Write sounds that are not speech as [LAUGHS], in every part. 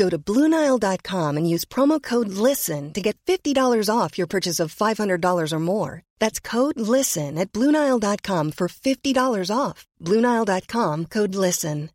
Go to BlueNile.com and use promo code LISTEN to get $50 off your purchase of $500 or more. That's code LISTEN at BlueNile.com for $50 off. BlueNile.com code LISTEN.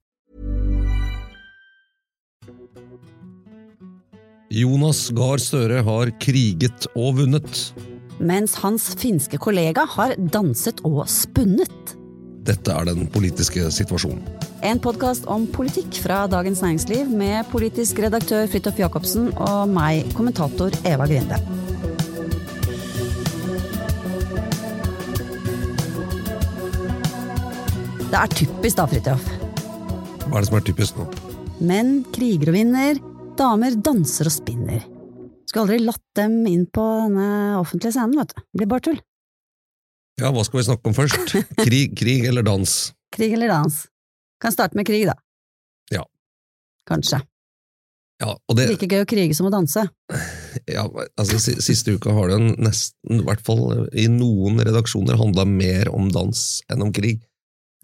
Jonas Gahr Støre har kriget og vunnet. Mens hans finske kollega har danset og spunnet. Dette er den politiske situasjonen. En podkast om politikk fra Dagens Næringsliv med politisk redaktør Fridtjof Jacobsen og meg, kommentator Eva Grinde. Det er typisk da, Fridtjof. Hva er det som er typisk nå? Menn kriger og vinner, damer danser og spinner. Skulle aldri latt dem inn på denne offentlige scenen, vet du. Det blir bare tull. Ja, hva skal vi snakke om først? Krig, krig eller dans? Krig eller dans? Kan starte med krig, da. Ja. Kanskje. Ja, det, Like gøy å krige som å danse. ja, altså Siste uka har det nesten, i hvert fall i noen redaksjoner, handla mer om dans enn om krig.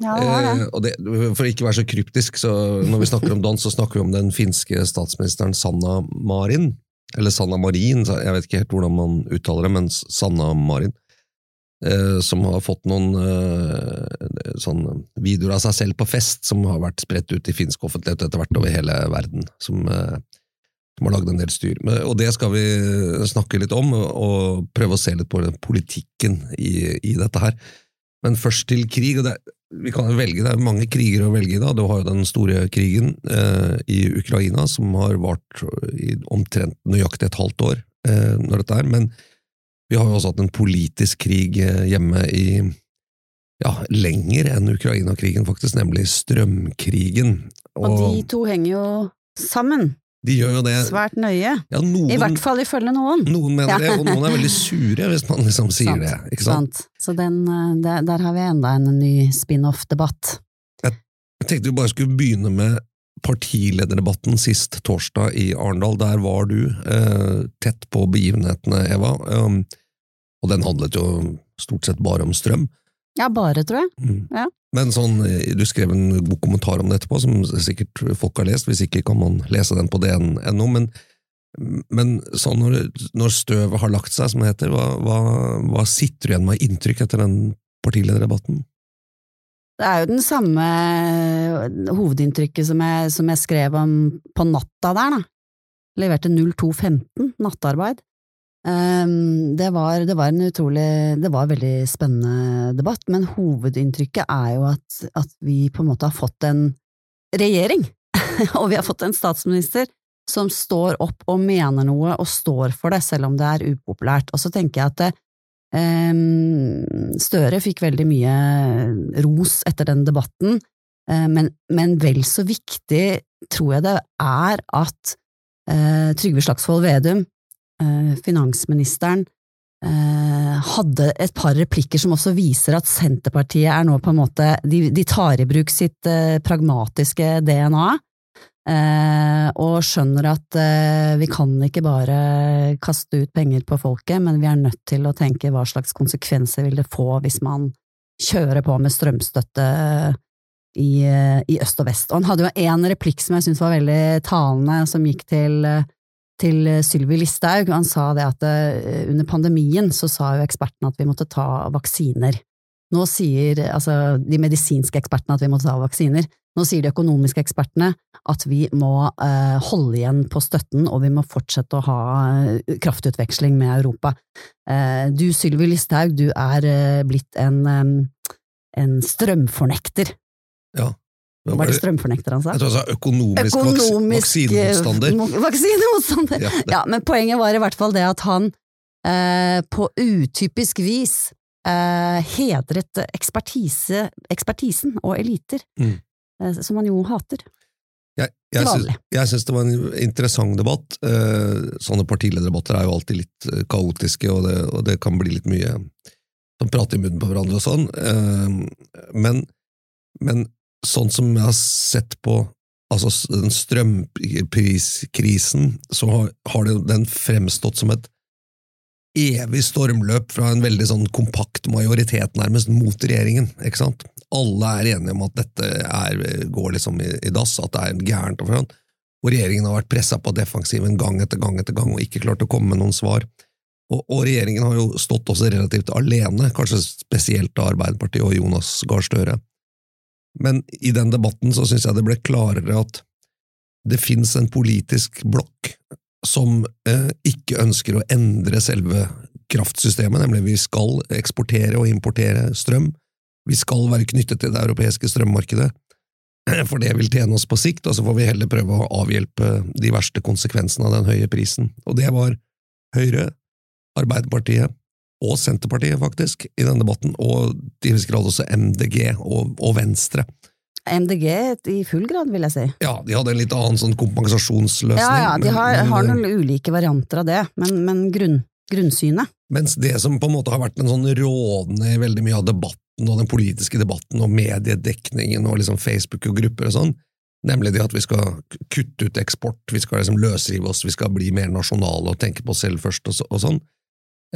Ja, det det. Eh, og det, for å ikke være så kryptisk, så når vi snakker om dans, så snakker vi om den finske statsministeren Sanna Marin. Eller Sanna Marin, jeg vet ikke helt hvordan man uttaler det, men Sanna Marin. Eh, som har fått noen eh, sånn videoer av seg selv på fest, som har vært spredt ut i finsk offentlighet etter hvert over hele verden. Som, eh, som har lagd en del styr. Og det skal vi snakke litt om, og prøve å se litt på politikken i, i dette her. Men først til krig. og det, vi kan velge, Det er mange kriger å velge i. da. Du har jo den store krigen eh, i Ukraina, som har vart i omtrent nøyaktig et halvt år. Eh, når dette er, Men vi har jo også hatt en politisk krig eh, hjemme i ja, lenger enn Ukraina-krigen, faktisk, nemlig strømkrigen. Og de to henger jo sammen, de gjør jo det. svært nøye. Ja, noen, I hvert fall ifølge noen. noen mener Ja. det, og noen er veldig sure hvis man liksom sier Sant, det. ikke sant? Sant. Så den, eh, der, der har vi enda en ny spin-off-debatt. Jeg tenkte vi bare skulle begynne med partilederdebatten sist torsdag i Arendal. Der var du eh, tett på begivenhetene, Eva. Um, og den handlet jo stort sett bare om strøm. Ja, bare, tror jeg. Mm. Ja. Men sånn, eh, du skrev en god kommentar om det etterpå, som sikkert folk har lest. Hvis ikke kan man lese den på dn.no. Men, men sånn når, når støvet har lagt seg, som det heter, hva, hva, hva sitter du igjen med av inntrykk etter den partilederdebatten? Det er jo den samme hovedinntrykket som jeg, som jeg skrev om på natta der, da. Leverte 02.15, nattarbeid. Um, det, var, det var en utrolig Det var en veldig spennende debatt, men hovedinntrykket er jo at, at vi på en måte har fått en regjering, [LAUGHS] og vi har fått en statsminister som står opp og mener noe og står for det, selv om det er upopulært. Og så tenker jeg at det, um, Støre fikk veldig mye ros etter den debatten, um, men, men vel så viktig tror jeg det er at uh, Trygve Slagsvold Vedum, finansministeren, eh, hadde et par replikker som også viser at Senterpartiet er nå på en måte De, de tar i bruk sitt eh, pragmatiske DNA. Eh, og skjønner at eh, vi kan ikke bare kaste ut penger på folket, men vi er nødt til å tenke hva slags konsekvenser vil det få hvis man kjører på med strømstøtte i, eh, i øst og vest. Og han hadde jo en replikk som jeg syntes var veldig talende, som gikk til, eh, til Sylvi Listhaug. Han sa det at eh, under pandemien så sa jo ekspertene at vi måtte ta vaksiner. Nå sier altså de medisinske ekspertene at vi må ta vaksiner. Nå sier de økonomiske ekspertene at vi må eh, holde igjen på støtten, og vi må fortsette å ha eh, kraftutveksling med Europa. Eh, du, Sylvi Listhaug, du er eh, blitt en, en strømfornekter. Ja. Var det strømfornekter han sa? Jeg tror han sa økonomisk, vaks vaksinemotstander. Vaksinemotstander! Ja, Ja, men poenget var i hvert fall det at han eh, på utypisk vis eh, hedret ekspertise, ekspertisen og eliter, Mm. eh, som han jo hater. Jeg, jeg, syns, jeg syns det var en interessant debatt. Eh, sånne partilederdebatter er jo alltid litt eh, kaotiske, og det, og det kan bli litt mye sånn prate i munnen på hverandre og sånn, eh, men, men sånn som jeg har sett på altså den strømpriskrisen, så har, har den fremstått som et evig stormløp fra en veldig sånn kompakt majoritet nærmest mot regjeringen. ikke sant? Alle er enige om at dette er, går liksom i, i dass, at det er gærent. Og, og regjeringen har vært pressa på defensiven gang etter gang etter gang og ikke klart å komme med noen svar. Og, og regjeringen har jo stått også relativt alene, kanskje spesielt av Arbeiderpartiet og Jonas Gahr Støre. Men i den debatten så syns jeg det ble klarere at det fins en politisk blokk som eh, ikke ønsker å endre selve kraftsystemet, nemlig vi skal eksportere og importere strøm. Vi skal være knyttet til det europeiske strømmarkedet, [CLEARS THROAT] for det vil tjene oss på sikt, og så får vi heller prøve å avhjelpe de verste konsekvensene av den høye prisen. Og det var Høyre, Arbeiderpartiet og Senterpartiet, faktisk, i denne debatten, og til viss grad også MDG og, og Venstre. MDG i full grad, vil jeg si. Ja, de hadde en litt annen sånn kompensasjonsløsning. Ja, ja, de har, men, har noen ulike varianter av det, men, men grunn, grunnsynet. Mens det som på en måte har vært en sånn rådende i veldig mye av debatten og den politiske debatten og mediedekningen og liksom Facebook og grupper og sånn, nemlig det at vi skal kutte ut eksport, vi skal liksom løsrive oss, vi skal bli mer nasjonale og tenke på oss selv først og, så, og sånn,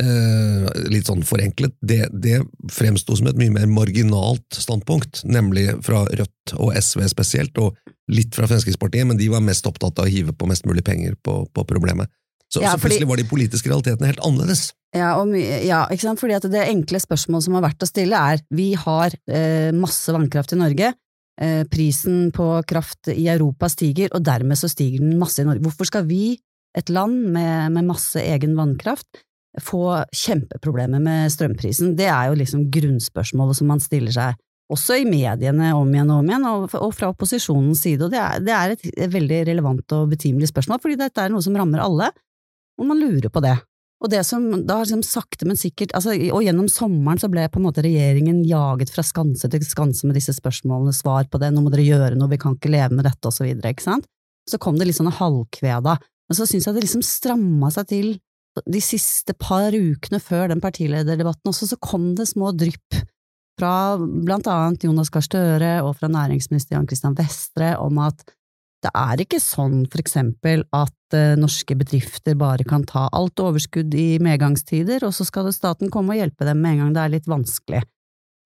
eh, litt sånn forenklet, det, det fremsto som et mye mer marginalt standpunkt, nemlig fra Rødt og SV spesielt, og litt fra Fremskrittspartiet, men de var mest opptatt av å hive på mest mulig penger på, på problemet. Så, ja, så plutselig var de politiske realitetene helt annerledes. Ja, og, ja, ikke sant? fordi at det enkle spørsmålet som har vært å stille er, vi har eh, masse vannkraft i Norge, eh, prisen på kraft i Europa stiger, og dermed så stiger den masse i Norge. Hvorfor skal vi, et land med, med masse egen vannkraft, få kjempeproblemer med strømprisen? Det er jo liksom grunnspørsmålet som man stiller seg, også i mediene om igjen og om igjen, og, fra opposisjonens side, og det er, det er et veldig relevant og betimelig spørsmål, fordi dette er noe som rammer alle, og man lurer på det. Og det som da liksom sakte, men sikkert, altså, og gjennom sommeren så ble på en måte regjeringen jaget fra skanse til skanse med disse spørsmålene, svar på det, nå må dere gjøre noe, vi kan ikke leve med dette, og så videre, ikke sant? Så kom det litt sånne halvkveda, men så syns jeg det liksom stramma seg til de siste par ukene før den partilederdebatten også, så kom det små drypp fra blant annet Jonas Gahr Støre og fra næringsminister Jan Christian Vestre om at det er ikke sånn for eksempel at uh, norske bedrifter bare kan ta alt overskudd i medgangstider, og så skal staten komme og hjelpe dem med en gang det er litt vanskelig.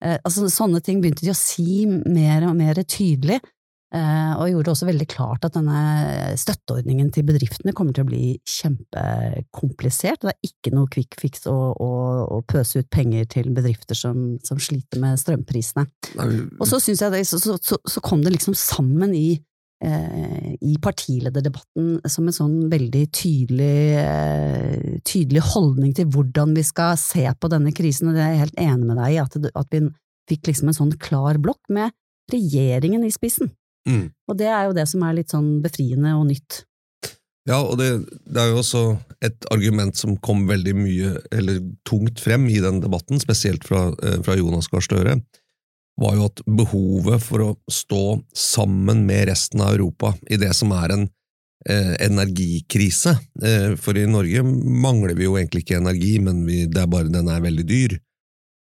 Uh, altså, sånne ting begynte de å si mer og mer tydelig, Eh, og gjorde det også veldig klart at denne støtteordningen til bedriftene kommer til å bli kjempekomplisert. Det er ikke noe quick fix å, å, å pøse ut penger til bedrifter som, som sliter med strømprisene. Og så, jeg det, så, så, så kom det liksom sammen i, eh, i partilederdebatten som en sånn veldig tydelig, eh, tydelig holdning til hvordan vi skal se på denne krisen, og det er jeg helt enig med deg i, at, at vi fikk liksom en sånn klar blokk med regjeringen i spissen. Mm. Og det er jo det som er litt sånn befriende og nytt. Ja, og det, det, er jo også et argument som kom veldig mye, eller tungt frem i den debatten, spesielt fra, eh, fra Jonas Gahr Støre, var jo at behovet for å stå sammen med resten av Europa i det som er en eh, energikrise eh, For i Norge mangler vi jo egentlig ikke energi, men vi, det er bare den er veldig dyr.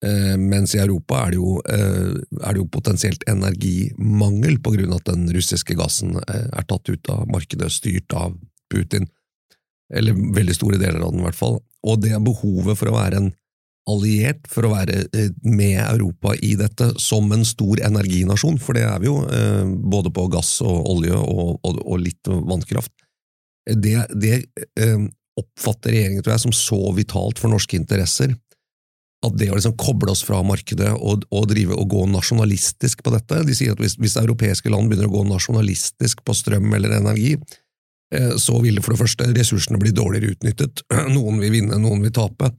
Eh, mens i Europa er det, jo, eh, er det jo potensielt energimangel av at den russiske gassen eh, er tatt ut av markedet, styrt av Putin. Eller veldig store deler av den, i hvert fall. Og det behovet for å være en alliert, for å være med Europa i dette som en stor energinasjon, for det er vi jo, både på gass og olje og, og, og litt vannkraft, det, det oppfatter regjeringen tror jeg, som så vitalt for norske interesser at det å liksom koble oss fra markedet og, og, drive og gå nasjonalistisk på dette De sier at hvis, hvis, europeiske land begynner å gå nasjonalistisk på strøm eller energi, eh, så vil for det første ressursene bli dårligere utnyttet. [CLEARS THROAT] Noen vil vinne, noen vil tape.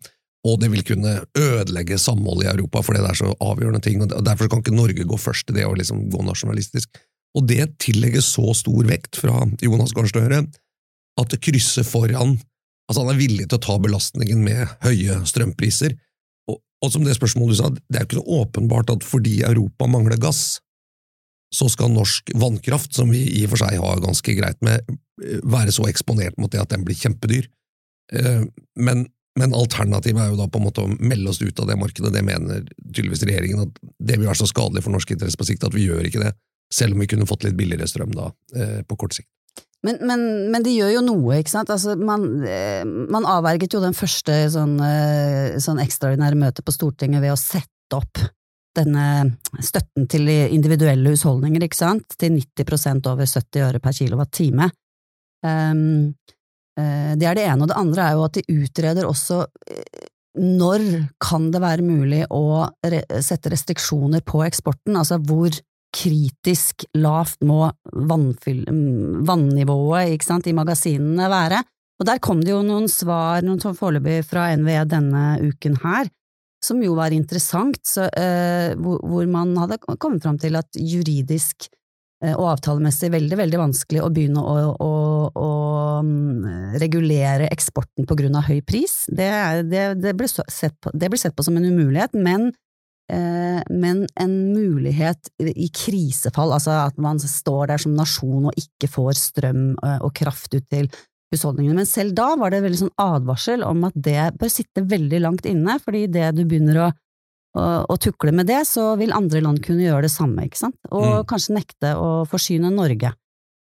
Og det vil kunne ødelegge samholdet i Europa, for det er så avgjørende ting. og Derfor kan ikke Norge gå først i det å liksom gå nasjonalistisk. Og det tillegges så stor vekt fra Jonas Gahr Støre at det krysser foran Altså Han er villig til å ta belastningen med høye strømpriser, og som det spørsmålet du sa, det er jo ikke noe åpenbart at fordi Europa mangler gass, så skal norsk vannkraft, som vi i og for seg har ganske greit med, være så eksponert mot det at den blir kjempedyr. Eh, men Men alternativet er jo da på en måte å melde oss ut av det markedet. Det mener tydeligvis regjeringen at det vil være så skadelig for norske interesser på sikt at vi gjør ikke det, selv om vi kunne fått litt billigere strøm da, eh, på kort sikt. Men, men, men, de gjør jo noe, ikke sant. Altså, man, eh, man, avverget jo den første sånn, eh, sånn ekstraordinære møtet på Stortinget ved å sette opp denne støtten til individuelle husholdninger, ikke sant, til 90% over 70 øre per kilowatt-time. Um, uh, det er det ene, og det andre er jo at de utreder også når kan det være mulig å re sette restriksjoner på eksporten, altså hvor kritisk lavt må vannnivået sant, i magasinene være? Og der kom det jo noen svar noen foreløpig fra NVE denne uken her, som jo var interessant, så, eh, hvor, hvor, man hadde kommet fram til at juridisk eh, og avtalemessig veldig, veldig vanskelig å begynne å, å, å å regulere eksporten på grunn av høy pris. Det, det, det, ble på, det, ble sett på, som en umulighet, men, men en mulighet i krisefall, altså at man står der som nasjon og ikke får strøm eh, og kraft ut til husholdningene. Men selv da var det veldig sånn advarsel om at det bør sitte veldig langt inne, fordi det du begynner å, å, å tukle med det, så vil andre land kunne gjøre det samme, ikke sant, og mm. kanskje nekte å forsyne Norge.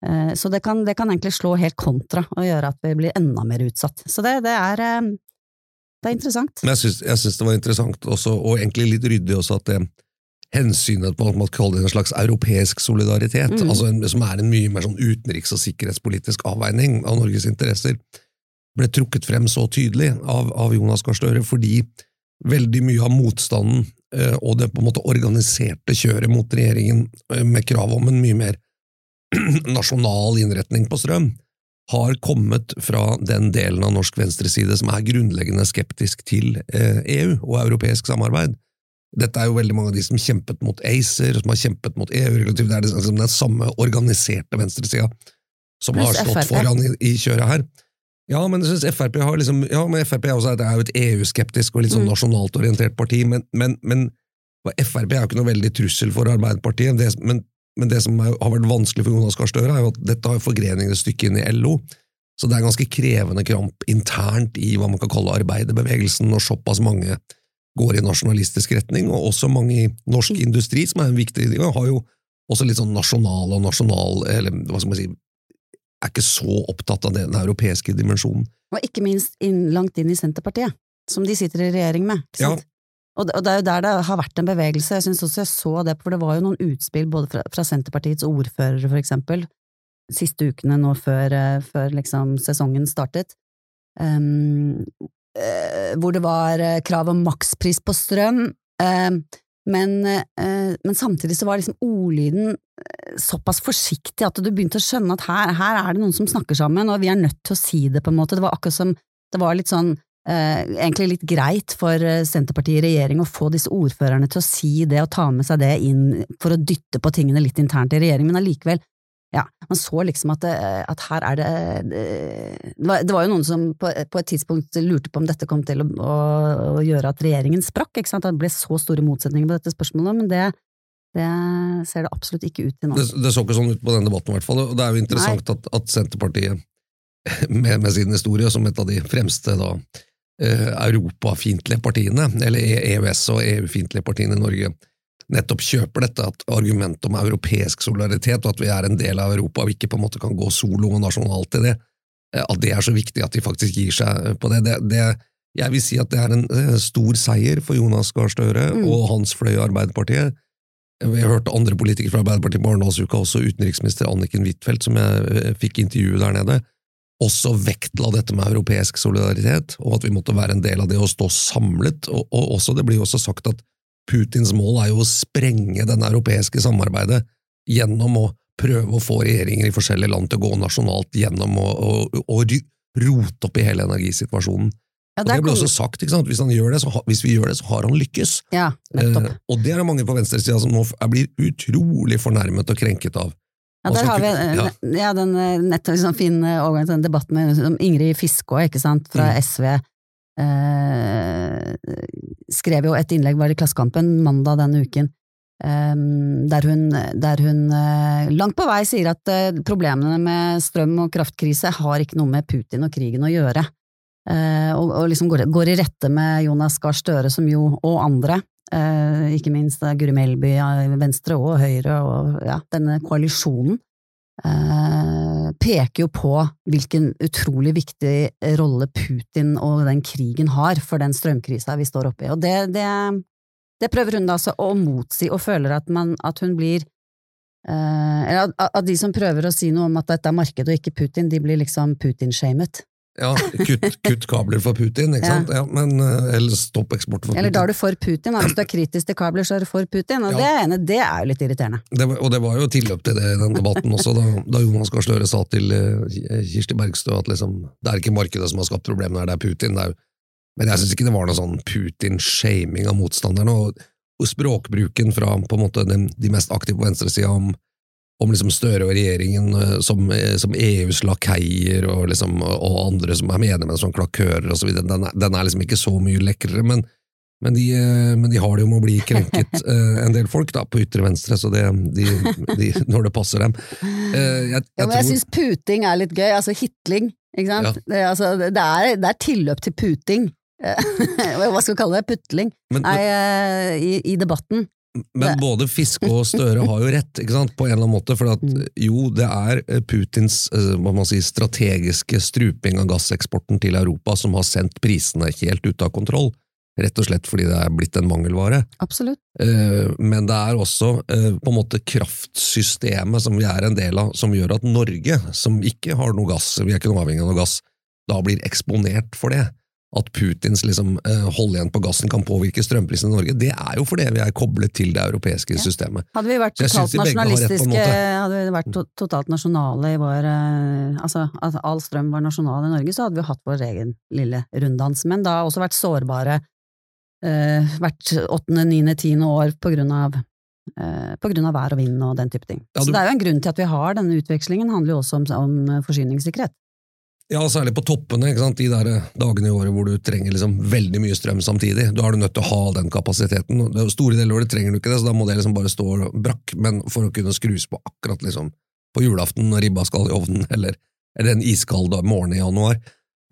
Eh, så det kan, det kan, egentlig slå helt kontra og gjøre at vi blir enda mer utsatt. Så det, det er eh, det er interessant. Men jeg syns det var interessant også, og egentlig litt ryddig også, at det, hensynet på man kaller det en slags europeisk solidaritet, mm. altså en, som er en mye mer sånn utenriks- og sikkerhetspolitisk avveining av Norges interesser, ble trukket frem så tydelig av, av Jonas Gahr Støre, fordi veldig mye av motstanden eh, og det på en måte organiserte kjøret mot regjeringen eh, med krav om en mye mer [CLEARS THROAT] nasjonal innretning på strøm, har kommet fra den delen av norsk venstreside som er grunnleggende skeptisk til eh, EU og europeisk samarbeid. Dette er jo veldig mange av de som kjempet mot ACER, som har kjempet mot EU. Det er liksom den samme organiserte venstresida som har stått foran i, i, kjøret her. Ja, men jeg synes Frp har liksom, ja, men Frp er, også, er jo et EU-skeptisk og litt sånn mm. nasjonalt orientert parti, men, men, men Frp er jo ikke noe veldig trussel for Arbeiderpartiet. Det, men, men, det som er, har vært vanskelig for Jonas Gahr Støre, er jo at dette har forgreninger et stykke inn i LO. Så det er ganske krevende kramp internt i hva man kan kalle arbeiderbevegelsen, når såpass mange går i nasjonalistisk retning, og også mange i norsk mm. industri, som er en viktig har jo også litt sånn nasjonal og nasjonal eller hva skal man si, er ikke så opptatt av den europeiske dimensjonen. Og ikke minst inn, langt inn i Senterpartiet, som de sitter i regjering med. Ja. Og og det er jo der det har vært en bevegelse, jeg syns også jeg så det, for det var jo noen utspill både fra, fra Senterpartiets ordførere, for eksempel, siste ukene nå før, eh, før liksom sesongen startet, um, uh, hvor det var krav om makspris på strøm, Um, men, men, samtidig så var liksom ordlyden såpass forsiktig at du begynte å skjønne at her, her, er det noen som snakker sammen, og vi er nødt til å si det, på en måte. Det var akkurat som Det var litt sånn egentlig litt greit for Senterpartiet i regjering å få disse ordførerne til å si det og ta med seg det inn for å dytte på tingene litt internt i regjering, men allikevel ja, man så liksom at, det, at her er det det var, det var, jo noen som på, på, et tidspunkt lurte på om dette kom til å, å, å gjøre at regjeringen sprakk, ikke sant? at det ble så store motsetninger på dette spørsmålet, men det, det ser det absolutt ikke ut til nå. Det, det, så ikke sånn ut på den debatten, i hvert fall. Og det er jo interessant at, at, Senterpartiet, [LAUGHS] med, med, sin historie som et av de fremste da, eh, europafiendtlige partiene, eller EØS- og EU-fiendtlige partiene i Norge, nettopp kjøper dette at argumentet om europeisk solidaritet, og at vi er en del av Europa og ikke på en måte kan gå solo og nasjonalt i det, eh, at det er så viktig at de faktisk gir seg på det. det, det jeg vil si at det er en eh, stor seier for Jonas Gahr Støre mm. og hans fløy i Arbeiderpartiet. Vi har hørt andre politikere fra Arbeiderpartiet i Arendalsuka, også utenriksminister Anniken Huitfeldt, som jeg eh, fikk intervjue der nede, også vektla dette med europeisk solidaritet, og at vi måtte være en del av det å stå samlet. Og, og også, Det blir jo også sagt at Putins mål er jo å sprenge det europeiske samarbeidet gjennom å prøve å få regjeringer i forskjellige land til å gå nasjonalt gjennom å, å, å rote opp i hele energisituasjonen. Ja, og Det ble også sagt, ikke sant? Hvis, det, så, hvis, vi gjør det, så har han lykkes. Ja. Eh, og det er det mange på venstresida som nå blir utrolig fornærmet og krenket av. Ja, der har vi ja. ja den eh, nettopp sånn fin eh, overgang til den debatten med Ingrid Fiskå ikke sant, fra mm. SV, eh, skrev jo et innlegg var i Klassekampen mandag denne uken, eh, der hun, der hun eh, langt på vei sier at eh, problemene med strøm og kraftkrise har ikke noe med Putin og krigen å gjøre. eh, og, og liksom går, går, i rette med Jonas Gahr Støre, som jo, og andre, eh, ikke minst Guri Melby Venstre og Høyre, og ja, denne koalisjonen, eh, peker jo på hvilken utrolig viktig rolle Putin og den krigen har for den strømkrisa vi står oppe i. Og det, det, det prøver hun da altså å motsi, og føler at, man, at hun blir eh, at, at, de som prøver å si noe om at dette er markedet og ikke Putin, de blir liksom Putin-shamet. Ja, kutt, kutt, kabler for Putin, ikke sant? Ja. men, eh, eller stopp eksport for Putin. Eller da er du for Putin, hvis du er kritisk til kabler, så er du for Putin. Og ja. det, enig, det er jo litt irriterende. Det, og det var jo tilløp til det i den debatten også, da, da Jonas Gahr Støre sa til uh, Kirsti Bergstø at liksom, det er ikke markedet som har skapt problemene det er Putin. Det er men jeg syns ikke det var noe sånn Putin-shaming av motstanderne. og, og språkbruken fra på en måte de, de mest aktive på venstresida om om liksom Støre og regjeringen eh, som, eh, som EUs lakeier og, liksom, og, andre som er medlemmer som klakører osv. Den, den er liksom ikke så mye lekrere, men, men, de, eh, men, de, har det jo med å bli krenket, [LAUGHS] en del folk, da, på ytre venstre, så det, de, de, når det passer dem. Jeg, jeg, ja, tror... syns puting er litt gøy, altså hitling. Ikke sant? Ja. Det, altså, det, er, det, er, tilløp til puting. [LAUGHS] Hva skal vi kalle det? Putling. Men, Nei, i, i, debatten. Men både Fiske og Støre har jo rett, ikke sant, på en eller annen måte. For at, mm. jo, det er eh, Putins eh, man si, strategiske struping av gasseksporten til Europa som har sendt prisene helt ut av kontroll. Rett og slett fordi det er blitt en mangelvare. Absolutt. Eh, men det er også på en måte kraftsystemet som vi er en del av, som gjør at Norge, som ikke har noe gass, vi er ikke noe avhengig av noe gass, da blir eksponert for det at Putins liksom, uh, hold igjen på gassen kan påvirke strømprisen i Norge, det er jo fordi vi er koblet til det europeiske ja. systemet. Hadde vi vært totalt nasjonalistiske, hadde vi vært totalt nasjonale i vår uh, Altså at all strøm var nasjonal i Norge, så hadde vi hatt vår egen lille runddans. Men da også vært sårbare eh, hvert åttende, niende, tiende år på grunn av på grunn av vær og vind og den type ting. Ja, du... Så det er jo en grunn til at vi har denne utvekslingen, handler jo også om, om forsyningssikkerhet. Ja, særlig på toppene, de der dagene i året hvor du trenger liksom veldig mye strøm samtidig. Da er du nødt til å ha den kapasiteten. Store deler av året trenger du ikke det, så da må det liksom bare stå brakk. Men for å kunne skrus på akkurat liksom på julaften når ribba skal i ovnen, eller, eller en iskald morgen i januar.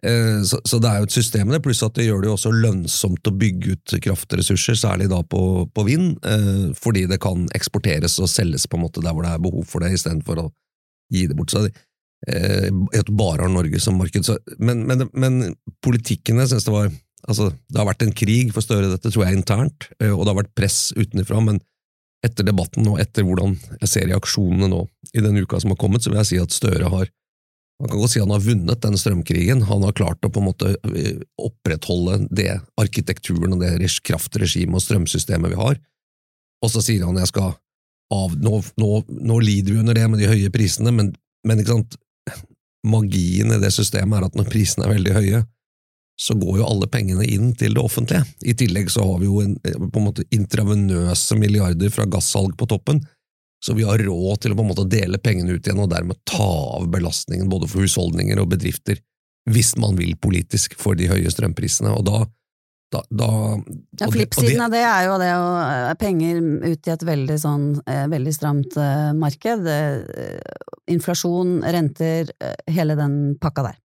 Eh, så, så, det er jo et system det, pluss at det gjør det jo også lønnsomt å bygge ut kraftressurser, særlig da på, på vind, eh, fordi det kan eksporteres og selges på en måte der hvor det er behov for det, istedenfor å gi det bort. Så det, bare har Norge som marked. Så, men, men, men politikkene synes det var altså, Det har vært en krig for Støre, dette tror jeg internt, eh, og det har vært press utenfra. Men etter debatten og etter hvordan jeg ser reaksjonene nå i den uka som har kommet, så vil jeg si at Støre har man kan godt si han har vunnet den strømkrigen. Han har klart å på en måte eh, opprettholde det arkitekturen og det kraftregimet og strømsystemet vi har. Og så sier han jeg skal av, nå, nå, nå lider vi under det med de høye prisene, men, men magien i det systemet er at når prisene er veldig høye, så går jo alle pengene inn til det offentlige. I tillegg så har vi jo en, på en måte intravenøse milliarder fra gassalg på toppen, så vi har råd til å på en måte dele pengene ut igjen og dermed ta av belastningen både for husholdninger og bedrifter, hvis man vil politisk, for de høye strømprisene. Og da, da, da ja, Flippsiden av det er jo det å eh, penger ut i et veldig sånn eh, veldig stramt uh, marked. Uh, inflasjon, renter, uh, hele den pakka der.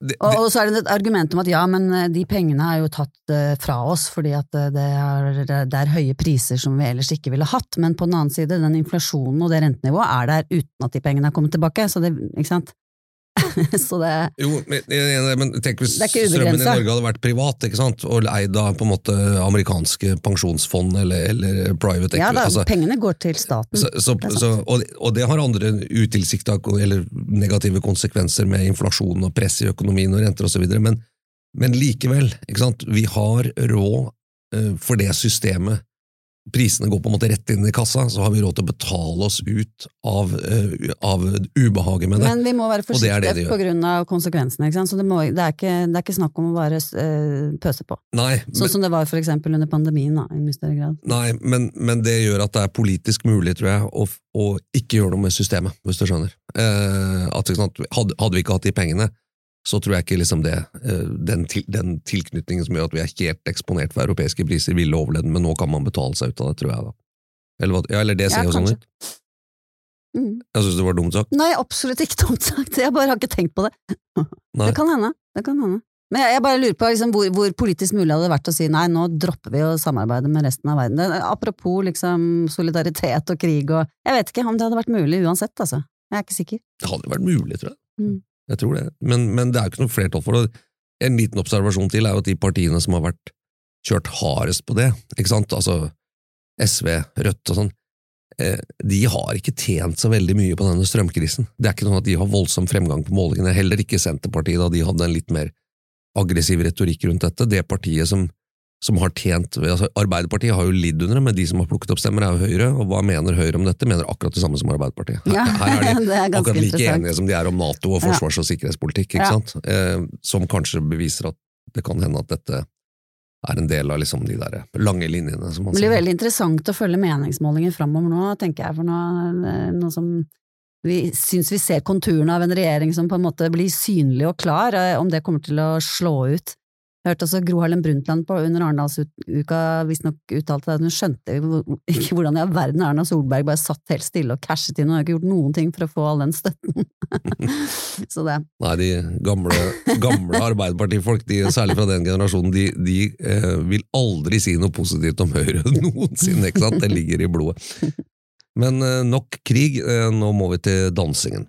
Det, det, og, og, så er det et argument om at ja, men de pengene er jo tatt fra oss fordi at det er, det er, høye priser som vi ellers ikke ville hatt, men på den annen side, den inflasjonen og det rentenivået er der uten at de pengene er kommet tilbake, så det, ikke sant? [LAUGHS] så det Jo, men, men tenk hvis strømmen i Norge hadde vært privat ikke sant? og eid av på en måte amerikanske pensjonsfond eller, eller private equity. Ja da, altså, pengene går til staten. Så, så, så, og, og, det har andre utilsikta eller negative konsekvenser med inflasjon og press i økonomien og renter osv., men, men likevel, ikke sant? vi har råd for det systemet prisene går på en måte rett inn i kassa, så har vi råd til å betale oss ut av, uh, av ubehaget med det. Men vi må være forsiktige på grunn av konsekvensene. Så det, må, det, er ikke, det, er ikke, snakk om å bare uh, pøse på. Nei, sånn men, som det var for eksempel under pandemien, da, i mye større grad. Nei, men, men, det gjør at det er politisk mulig, tror jeg, å, å ikke gjøre noe med systemet, hvis du skjønner. Uh, at, hadde, hadde vi ikke hatt de pengene, så tror jeg ikke liksom det, eh, den, til, den, tilknytningen som gjør at vi er helt eksponert for europeiske priser, ville overlevd, men nå kan man betale seg ut av det, tror jeg. da. Eller, ja, eller det ser jo sånn ut. Mm. Jeg syns det var dumt sagt. Nei, absolutt ikke dumt sagt, jeg bare har ikke tenkt på det. [LAUGHS] det kan hende. Det kan hende. Men jeg, jeg bare lurer på liksom, hvor, hvor politisk mulig hadde det vært å si nei, nå dropper vi å samarbeide med resten av verden. Det, apropos liksom solidaritet og krig og Jeg vet ikke om det hadde vært mulig uansett, altså. Jeg er ikke sikker. Det hadde vært mulig, tror jeg. Mm. Jeg tror det. Men, men det er jo ikke noe flertall for det. En liten observasjon til er jo at de partiene som har vært kjørt hardest på det, ikke sant, altså SV, Rødt og sånn, eh, de har ikke tjent så veldig mye på denne strømkrisen. Det er ikke sånn at de har voldsom fremgang på målingene, heller ikke Senterpartiet, da de hadde en litt mer aggressiv retorikk rundt dette. Det partiet som, som har tjent altså Arbeiderpartiet har jo lidd under det, men de som har plukket opp stemmer, er jo Høyre. Og hva mener Høyre om dette? Mener akkurat det samme som Arbeiderpartiet. Ja, her er de [LAUGHS] er akkurat like enige som de er om Nato og forsvars- og sikkerhetspolitikk, ikke Ja. sant? Eh, som kanskje beviser at det kan hende at dette er en del av liksom de der lange linjene, som man Det blir veldig interessant å følge meningsmålinger framover nå, tenker jeg, for nå, eh, nå som vi syns vi ser konturene av en regjering som på en måte blir synlig og klar, eh, om det kommer til å slå ut. Jeg hørte også Gro Harlem Brundtland på under Arendalsuka visstnok uttalte at hun skjønte ikke hvordan i all verden Erna Solberg bare satt helt stille og cashet inn, og har ikke gjort noen ting for å få all den støtten. [LAUGHS] Så det Nei, de gamle, gamle Arbeiderpartifolk, de, særlig fra den generasjonen, de, de eh, vil aldri si noe positivt om Høyre [LAUGHS] noensinne, ikke sant? Det ligger i blodet. Men eh, nok krig, eh, nå må vi til dansingen.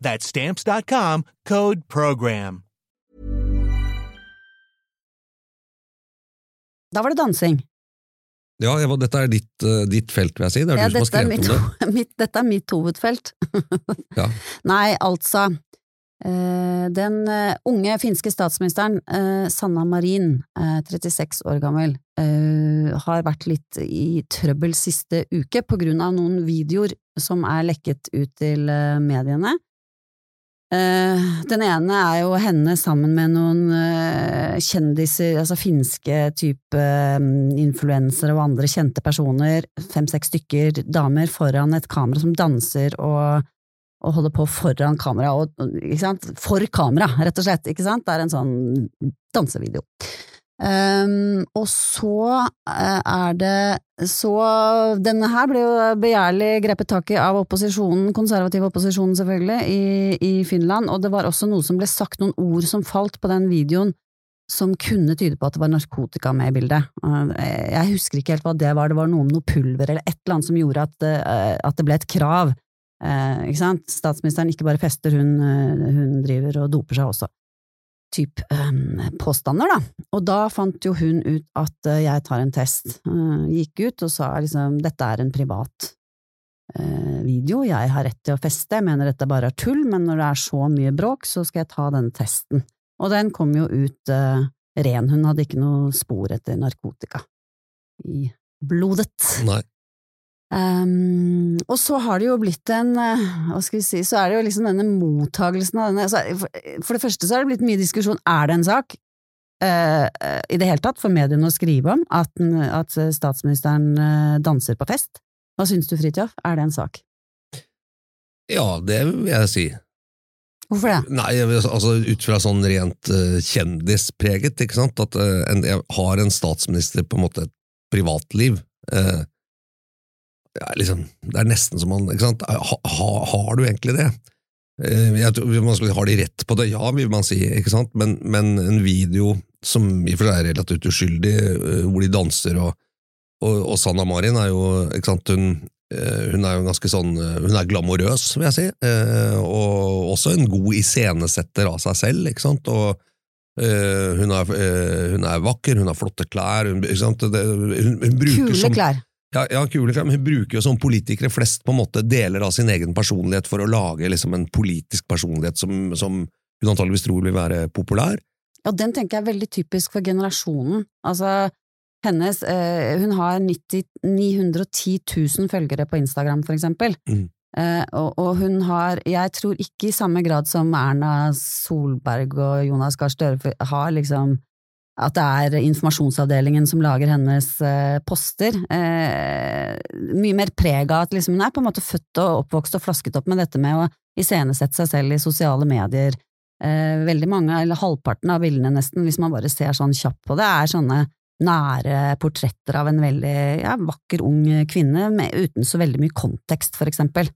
That's stamps.com, code PROGRAM. Da var det dansing. Ja, Eva, dette er ditt, eh, ditt felt, vil jeg si. Det er Ja, du som har skrevet mitt, om det. [LAUGHS] mitt, dette er mitt hovedfelt. [LAUGHS] Ja. Nei, altså eh, Den eh, unge finske statsministeren Sanna Marin, eh, 36 år gammel, eh, har vært litt i trøbbel siste uke på grunn av noen videoer som er lekket ut til mediene. Eh, den ene er jo henne sammen med noen eh, kjendiser, altså finske type eh, influensere og andre kjente personer, fem-seks stykker damer foran et kamera som danser og, og holder på foran kamera, og, for kamera, rett og slett, ikke sant? Det er en sånn dansevideo. Ehm, og så eh, er det så Denne her ble jo begjærlig grepet tak i av opposisjonen, konservativ opposisjon selvfølgelig, i, i Finland, og det var også noe som ble sagt, noen ord som falt på den videoen som kunne tyde på at det var narkotika med i bildet. Eh, Jeg husker ikke helt hva det var, det var noe om noe pulver eller et eller annet som gjorde at, det, eh, at det ble et krav. Eh, ikke sant? Statsministeren ikke bare fester, hun, hun driver og doper seg også typ um, påstander, da. Og da fant jo hun ut at uh, jeg tar en test. Uh, gikk ut og sa liksom dette er en privat uh, video, jeg har rett til å feste, jeg mener dette bare er tull, men når det er så mye bråk, så skal jeg ta denne testen. Og den kom jo ut ren, hun hadde ikke noe spor etter narkotika i blodet. Nei. Um, og så har det jo blitt en eh, Hva skal vi si Så er det jo liksom denne mottagelsen av denne altså, for, det første så har det blitt mye diskusjon. Er det en sak uh, i det hele tatt for mediene å skrive om at, at statsministeren danser på fest? Hva syns du, Fridtjof? Er det en sak? Ja, det vil jeg si. Hvorfor det? Nei, altså ut fra sånn rent uh, kjendispreget, ikke sant, at uh, en, jeg har en statsminister på en måte et privatliv. Uh, ja, liksom, det er nesten som man ha, ha, Har du egentlig det? Jeg tror, man skulle Har de rett på det, ja, vil man si, ikke sant, men, men en video som i og for seg er relativt uskyldig, hvor de danser og, og, og Sanna Marin er jo ikke sant, hun, hun er jo ganske sånn Hun er glamorøs, vil jeg si, og også en god iscenesetter av seg selv, ikke sant, og hun er, hun er vakker, hun har flotte klær, hun, ikke sant, hun, hun bruker Kule som klær. Ja, ja, Kulikheim bruker jo som politikere flest på en måte deler av sin egen personlighet for å lage liksom en politisk personlighet som, som hun antageligvis tror vil være populær. Ja, den tenker jeg er veldig typisk for generasjonen. Altså, hennes eh, Hun har 90, 910 000 følgere på Instagram, for eksempel. Mm. Eh, og, og hun har Jeg tror ikke i samme grad som Erna Solberg og Jonas Gahr Støre har liksom at det er informasjonsavdelingen som lager hennes eh, poster. Eh, mye mer preg av at liksom, hun er på en måte født og oppvokst og flasket opp med dette med å iscenesette seg selv i sosiale medier. Eh, veldig mange, eller halvparten av bildene nesten, hvis man bare ser sånn kjapt på det, er sånne nære portretter av en veldig ja, vakker, ung kvinne med, uten så veldig mye kontekst, for eksempel.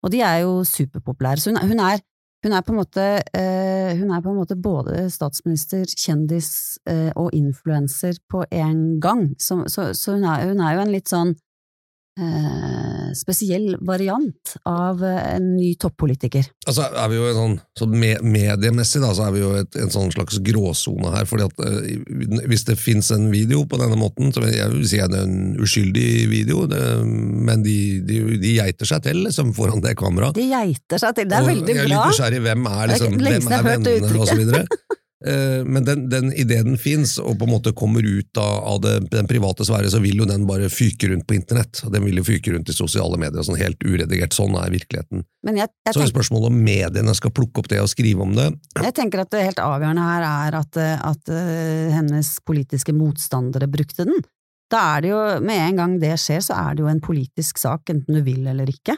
Og de er jo superpopulære, så hun, hun er hun er, på en måte, eh, på en måte både statsminister, kjendis eh, og influenser på en gang, så, så, så hun, er, hun, er, jo en litt sånn spesiell variant av eh, en ny toppolitiker. Altså er vi jo en sånn, så me Mediemessig da, så er vi jo et, en sånn slags gråsone her, fordi at uh, hvis det finnes en video på denne måten, så jeg vil si at det er en uskyldig video, det, men de, de, de, geiter seg til liksom, foran det kameraet. De geiter seg til, det er og veldig bra! Jeg er litt nysgjerrig, hvem er, liksom, hvem er vennene. Uh, [LAUGHS] men den, den ideen fins, og på en måte kommer ut av, det, den private sfære, så vil jo den bare fyke rundt på internett. Den vil jo fyke rundt i sosiale medier, sånn helt uredigert. Sånn er virkeligheten. Jeg, jeg så er det spørsmålet om mediene skal plukke opp det og skrive om det. jeg tenker at det helt avgjørende her er at, at uh, hennes politiske motstandere brukte den. Da er det jo, med en gang det skjer, så er det jo en politisk sak, enten du vil eller ikke.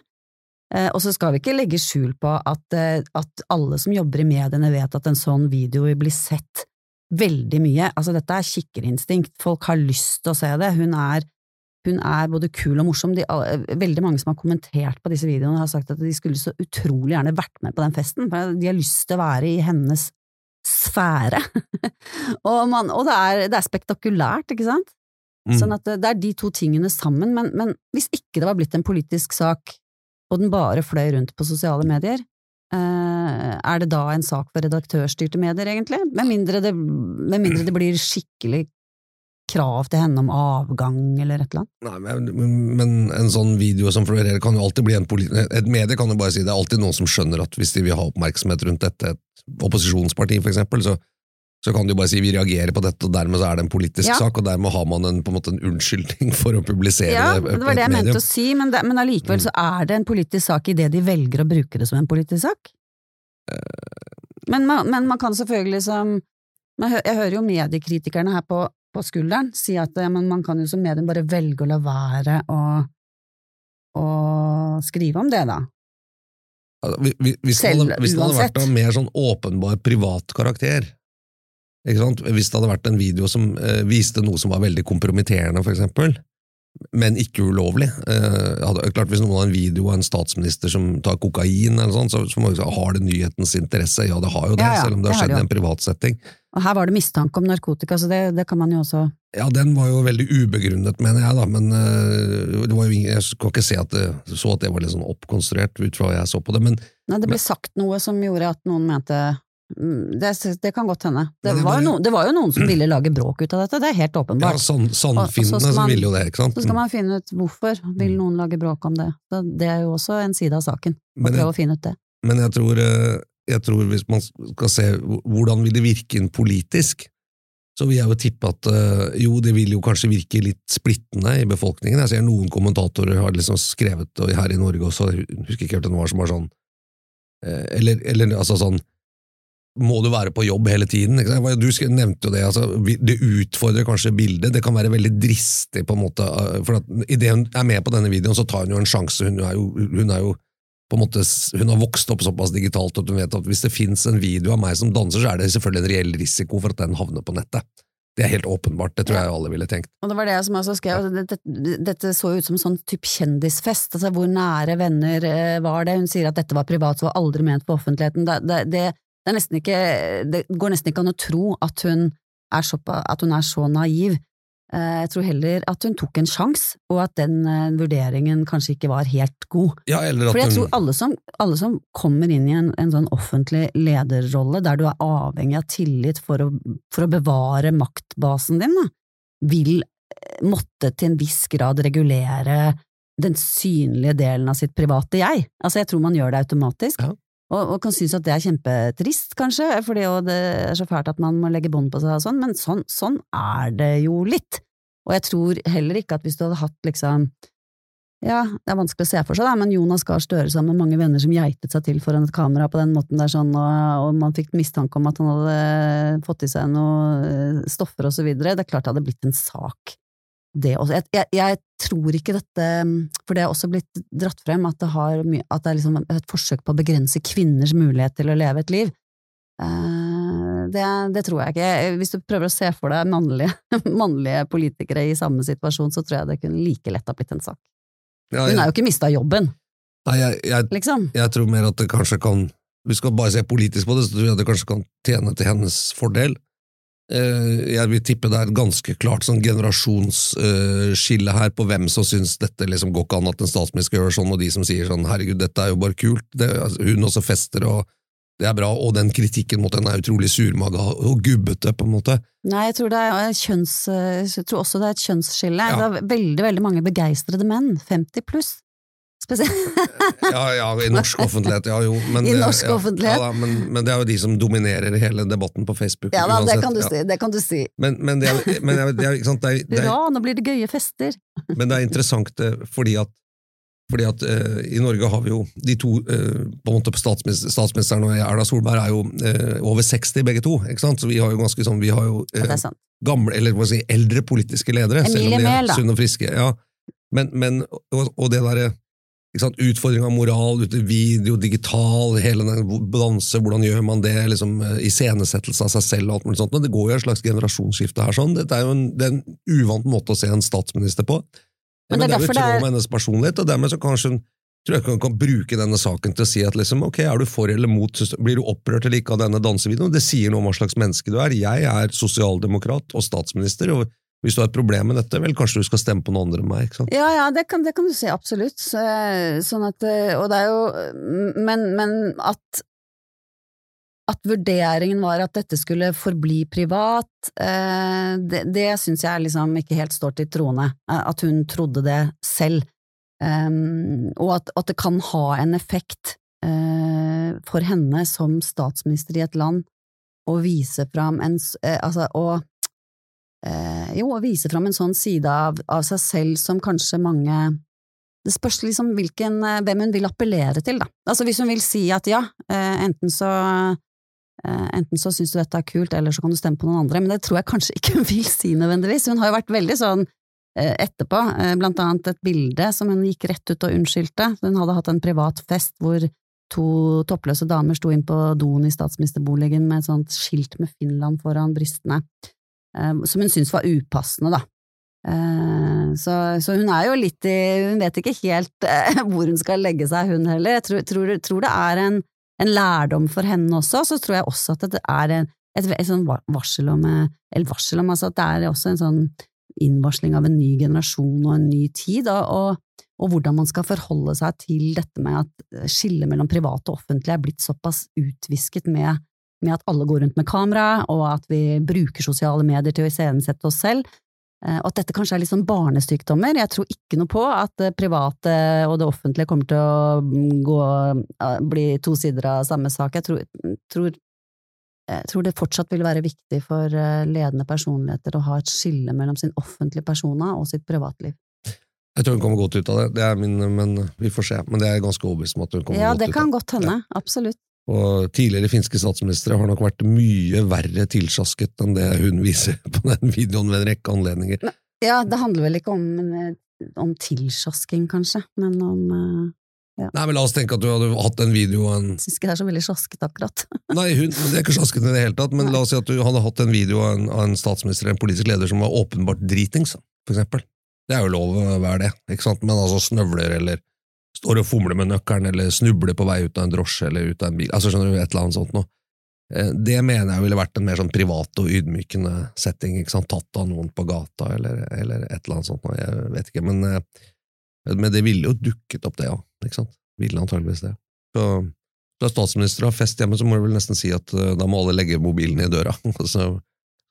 Eh, og så skal vi ikke legge skjul på at, eh, at, alle som jobber i mediene vet at en sånn video vil bli sett veldig mye. Altså, dette er kikkerinstinkt, folk har lyst til å se det. Hun er, hun er både kul og morsom. De, veldig mange som har kommentert på disse videoene, har sagt at de skulle så utrolig gjerne vært med på den festen, for de har lyst til å være i hennes sfære. [LAUGHS] og, man, og det, er, det, er, spektakulært, ikke sant? Mm. Sånn at det, det, er de to tingene sammen, men, men hvis ikke det var blitt en politisk sak og den bare fløy rundt på sosiale medier, eh, er det da en sak for redaktørstyrte medier, egentlig? Med mindre det, med mindre det blir skikkelig krav til henne om avgang eller et eller annet? Nei, men, men en sånn video som florerer kan jo alltid bli en politi... Et medie kan jo bare si det er alltid noen som skjønner at hvis de vil ha oppmerksomhet rundt dette, et opposisjonsparti for eksempel, så så kan du bare si vi reagerer på dette, og dermed så er det en politisk ja. sak, og dermed har man en, på en måte en unnskyldning [LAUGHS] for å publisere ja, det. Det var det jeg mente å si, men, det, men allikevel mm. så er det en politisk sak idet de velger å bruke det som en politisk sak. Men man, men man kan selvfølgelig som Jeg hører jo mediekritikerne her på, på skulderen si at ja, man kan jo som medium bare velge å la være å, å skrive om det, da. Hvis, hvis, det hadde, hvis det hadde vært av mer sånn åpenbar privat karakter, hvis det hadde vært en video som eh, viste noe som var veldig kompromitterende, eksempel, men ikke ulovlig eh, hadde, klart Hvis noen har en video av en statsminister som tar kokain, eller sånt, så, så, så har det nyhetens interesse. Ja, det har jo det, ja, ja, selv om det har skjedd i en privatsetting. Og Her var det mistanke om narkotika, så det, det, kan man jo også Ja, den var jo veldig ubegrunnet, mener jeg, da, men det var jo jeg kan ikke se at det, så at det var litt sånn oppkonstruert ut fra hva jeg så på det, men Nei, det ble men, sagt noe som gjorde at noen mente det, det, kan godt hende. Det, det, var no, det, var jo noen som ville lage bråk ut av dette, det er helt åpenbart. Ja, sånn, Sannfinnene som ville jo det, ikke sant. Så skal man finne ut hvorfor vil mm. noen lage bråk om det. Så det er jo også en side av saken, å prøve å finne ut det. Men jeg tror, eh, jeg tror, hvis man skal se hvordan vil det virke inn politisk, så vil jeg jo tippe at eh, jo, det vil jo kanskje virke litt splittende i befolkningen. Jeg ser noen kommentatorer har liksom skrevet her i Norge også, jeg husker ikke helt hvem det var som var sånn eh, eller, eller altså sånn må du være på jobb hele tiden? Du nevnte jo det, altså, det utfordrer kanskje bildet. Det kan være veldig dristig, på en måte. Eh, for at Idet hun er med på denne videoen, så tar hun jo en sjanse. Hun er jo, hun er jo på en måte, hun har vokst opp såpass digitalt at hun vet at hvis det fins en video av meg som danser, så er det selvfølgelig en reell risiko for at den havner på nettet. Det er helt åpenbart, det tror jeg alle ville tenkt. Og det var det som også skrev, dette, dette så ut som en sånn type kjendisfest, altså hvor nære venner eh, var det? Hun sier at dette var privat, så var aldri ment på offentligheten. Det, det, det, det, ikke, det går nesten ikke an å tro at hun er så, at hun er så naiv. Eh, jeg tror heller at hun tok en sjanse, og at den uh, vurderingen kanskje ikke var helt god. Ja, For jeg tror alle som, alle som, kommer inn i en, en, sånn offentlig lederrolle, der du er avhengig av tillit for å, for å bevare maktbasen din, da, vil eh, måtte til en viss grad regulere den synlige delen av sitt private jeg. Altså, jeg tror man gjør det automatisk. Ja. Og, og, kan synes at det er kjempetrist, kanskje, fordi det er så fælt at man må legge bånd på seg og sånn, men sånn, sånn, er det jo litt. Og jeg tror heller ikke at hvis du hadde hatt liksom ja, det er vanskelig å se for seg, da, men Jonas Gahr Støre sammen med mange venner som geitet seg til foran et kamera på den måten der sånn, og, og man fikk mistanke om at han hadde fått i seg noe eh, stoffer og så videre, det er klart det hadde blitt en sak det også. Jeg, jeg, jeg, tror ikke dette For det er også blitt dratt frem at det, mye, at det er liksom et forsøk på å begrense kvinners mulighet til å leve et liv. Uh, det, det, tror jeg ikke. Hvis du prøver å se for deg mannlige, [LAUGHS] mannlige, politikere i samme situasjon, så tror jeg det kunne like lett ha blitt en sak. Ja, Hun har jo ikke mista jobben. Nei, jeg, liksom. jeg tror mer at det kanskje kan Vi skal bare se politisk på det, så tror jeg det kanskje kan tjene til hennes fordel. Eh, jeg vil tippe det er et ganske klart sånn generasjonsskille her på hvem som syns dette liksom går ikke an at en statsminister gjør sånn, og de som sier sånn herregud, dette er jo bare kult. Det, altså, hun også fester, og det er bra, og den kritikken mot henne er utrolig surmaga og gubbete, på en måte. Nei, jeg tror, det er kjønns, jeg tror også det er et kjønnsskille. Ja. Det er veldig, veldig mange begeistrede menn, 50 pluss, ja, ja, i norsk offentlighet, ja jo. Men, I norsk ja, offentlighet? Ja, men, men, det er jo de som dominerer hele debatten på Facebook. Ja da, det kan, si, det kan, du si, Men, men, det, er, men det, er, sant, det, er, det er, Hurra, nå blir det gøye fester! [LAUGHS] men det er interessant eh, fordi at, fordi at uh, i Norge har vi jo de to uh, på en måte statsminister, Statsministeren og Erna Solberg er jo uh, over 60 begge to. ikke sant? Så vi har jo ganske sånn, vi har jo gamle, eller hva si, eldre politiske ledere, Emilie selv om de er sunne og friske. ja. Men, men, og, og det derre Utfordring av moral, video, digital, hele den balanse, hvordan gjør man det, liksom, eh, iscenesettelse av seg selv og alt mulig sånt. Men det går jo et slags generasjonsskifte her. sånn. Dette er jo en, det er en uvant måte å se en statsminister på. Men, men det, er jo i tråd med hennes personlighet, og dermed så kanskje hun tror jeg ikke hun kan bruke denne saken til å si at liksom, ok, er du for eller mot, blir du opprørt eller ikke av denne dansevideoen? Det sier noe om hva slags menneske du er. Jeg er sosialdemokrat og statsminister, og hvis du har et problem med dette, vel, kanskje du skal stemme på noen andre enn meg? ikke sant? Ja, ja, det kan, det kan du si, absolutt. Sånn at, eh, og det er jo Men, men at at vurderingen var at dette skulle forbli privat, eh, det, det syns jeg liksom ikke helt står til troende. Eh, at hun trodde det selv. Og at, at det kan ha en effekt for henne som statsminister i et land å vise fram en Altså, å eh, jo, å vise fram en sånn side av, av, seg selv som kanskje mange Det spørs liksom hvilken, eh, hvem hun vil appellere til, da. Altså hvis hun vil si at ja, eh, enten så eh, Enten så syns du dette er kult, eller så kan du stemme på noen andre, men det tror jeg kanskje ikke hun vil si nødvendigvis. Hun har jo vært veldig sånn eh, etterpå, eh, blant annet et bilde som hun gikk rett ut og unnskyldte. Hun hadde hatt en privat fest hvor to toppløse damer sto inn på doen i statsministerboligen med et sånt skilt med Finland foran brystene. Eh, som hun syntes var upassende, da. Eh, så, så, hun er jo litt i Hun vet ikke helt eh, [LAUGHS] hvor hun skal legge seg, hun heller. Jeg tror, tror, tror det er en, en, lærdom for henne også. Så tror jeg også at det er en, et, et, sånn varsel om Eller varsel om altså at det er også en sånn innvarsling av en ny generasjon og en ny tid, og, og, og, hvordan man skal forholde seg til dette med at skillet mellom privat og offentlig er blitt såpass utvisket med med at alle går rundt med kamera, og at vi bruker sosiale medier til å iscenesette oss selv. Eh, og at dette kanskje er litt sånn barnesykdommer. Jeg tror ikke noe på at det private og det offentlige kommer til å mm, gå, bli to sider av samme sak. Jeg tror, tror, jeg tror, det fortsatt vil være viktig for eh, ledende personligheter å ha et skille mellom sin offentlige persona og sitt privatliv. Jeg tror hun kommer godt ut av det, det min, men vi får se. Men det er ganske overbevist om at hun kommer ja, godt ut av det. Ja, det kan godt hende. Ja. Absolutt. Og tidligere finske statsministre har nok vært mye verre tilsjasket enn det hun viser [LAUGHS] på den videoen ved en rekke anledninger. Ja, det handler vel ikke om, om tilsjasking, kanskje, men om, eh, Ja. Nei, men La oss tenke at du hadde hatt en video og en Syns ikke det er så veldig sjasket, akkurat. [LAUGHS] Nei, hun, det er ikke sjasket i det hele tatt, men Nei. la oss si at du hadde hatt en video av en, av en statsminister eller en politisk leder som var åpenbart dritings, for eksempel. Det er jo lov å være det, ikke sant? men altså snøvler eller står og fomler med nøkkelen eller snubler på vei ut av en drosje eller ut av en bil, altså skjønner du, et eller annet sånt noe. Eh, Det mener jeg ville vært en mer sånn privat og ydmykende setting, ikke sant? tatt av noen på gata eller, eller et eller annet sånt, noe, jeg vet ikke, men, eh, men det ville jo dukket opp det, ja, ikke sant? Ville antageligvis det. Så du er statsminister og har fest hjemme, så må du vel nesten si at eh, da må alle legge mobilen i døra. [LAUGHS] Så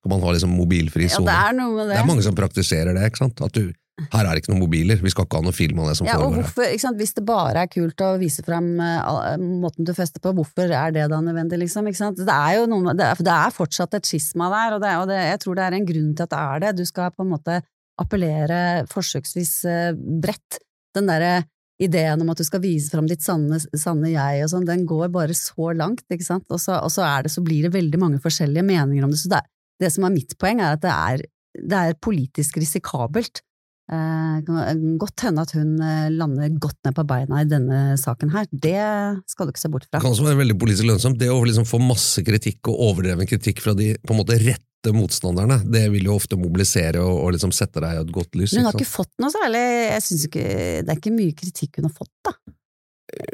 skal man ha liksom mobilfri Ja, det er noe med det det. er mange som praktiserer det. ikke sant? At du, her er det ikke noen mobiler, vi skal ikke ha noe film av det som Ja, foregår hvorfor? Hvis det bare er kult å vise frem uh, måten du fester på, hvorfor er det da nødvendig, liksom? Det er jo noen, det er, det er fortsatt et skisma der, og, det, og det, jeg tror det er en grunn til at det er det. Du skal på en måte appellere forsøksvis uh, bredt. Den derre ideen om at du skal vise frem ditt sanne, sanne jeg og sånn, den går bare så langt, ikke sant? Og så, og så, er det, så blir det veldig mange forskjellige meninger om det. Så det, det som er mitt poeng, er at det er, det er politisk risikabelt. Eh, kan godt hende at hun eh, lander godt ned på beina i denne saken her. Det skal du ikke se bort fra. Det kan også være veldig politisk lønnsomt. Det å liksom få masse kritikk og overdreven kritikk fra de på en måte rette motstanderne, det vil jo ofte mobilisere og, og liksom sette deg i et godt lys. Men hun har ikke ikke fått noe særlig Jeg synes ikke Det er ikke mye kritikk hun har fått, da.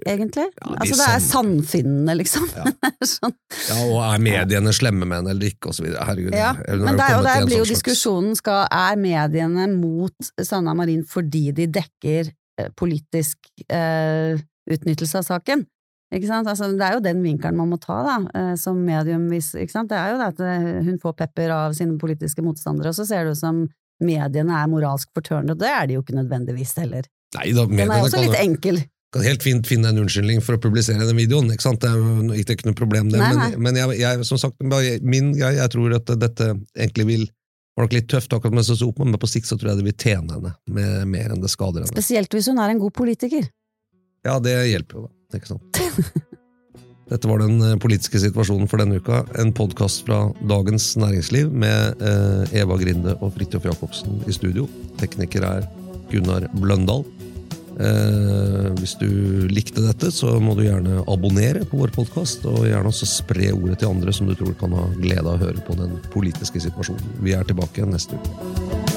Egentlig. Ja, de altså, det er sann- sannfinnende, liksom. Ja. [LAUGHS] sånn. Ja, og er mediene slemme med henne eller ikke, videre. Herregud. Ja, men der, der blir jo sånn diskusjonen skal, er mediene mot Sanna Marin fordi de dekker eh, politisk eh, utnyttelse av saken? Ikke sant? Altså, det er jo den vinkelen man må ta da, eh, som medium. Ikke sant? Det er jo det at eh, hun får pepper av sine politiske motstandere, og så ser det ut som mediene er moralsk fortørnet, og det er de jo ikke nødvendigvis heller. Nei da, Den er også litt enkel. Kan helt fint finne en unnskyldning for å publisere den videoen. ikke sant? Det er ikke, ikke noe problem, det. Nei, nei. Men, men jeg, jeg, som sagt, min greie, jeg tror at dette egentlig vil var nok litt tøft akkurat mens det sto opp, men på sikt så tror jeg det vil tjene henne med mer enn det skader henne. Spesielt hvis hun er en god politiker. Ja, det hjelper jo, da. Ikke sant? [LAUGHS] Dette var den eh, politiske situasjonen for denne uka. En podkast fra Dagens Næringsliv med eh, Eva Grinde og Fridtjof Jacobsen i studio. Tekniker er Gunnar Bløndal. Eh, hvis du likte dette, så må du gjerne abonnere på vår podkast, og gjerne også spre ordet til andre som du tror kan ha glede av å høre på den politiske situasjonen. Vi er tilbake neste uke.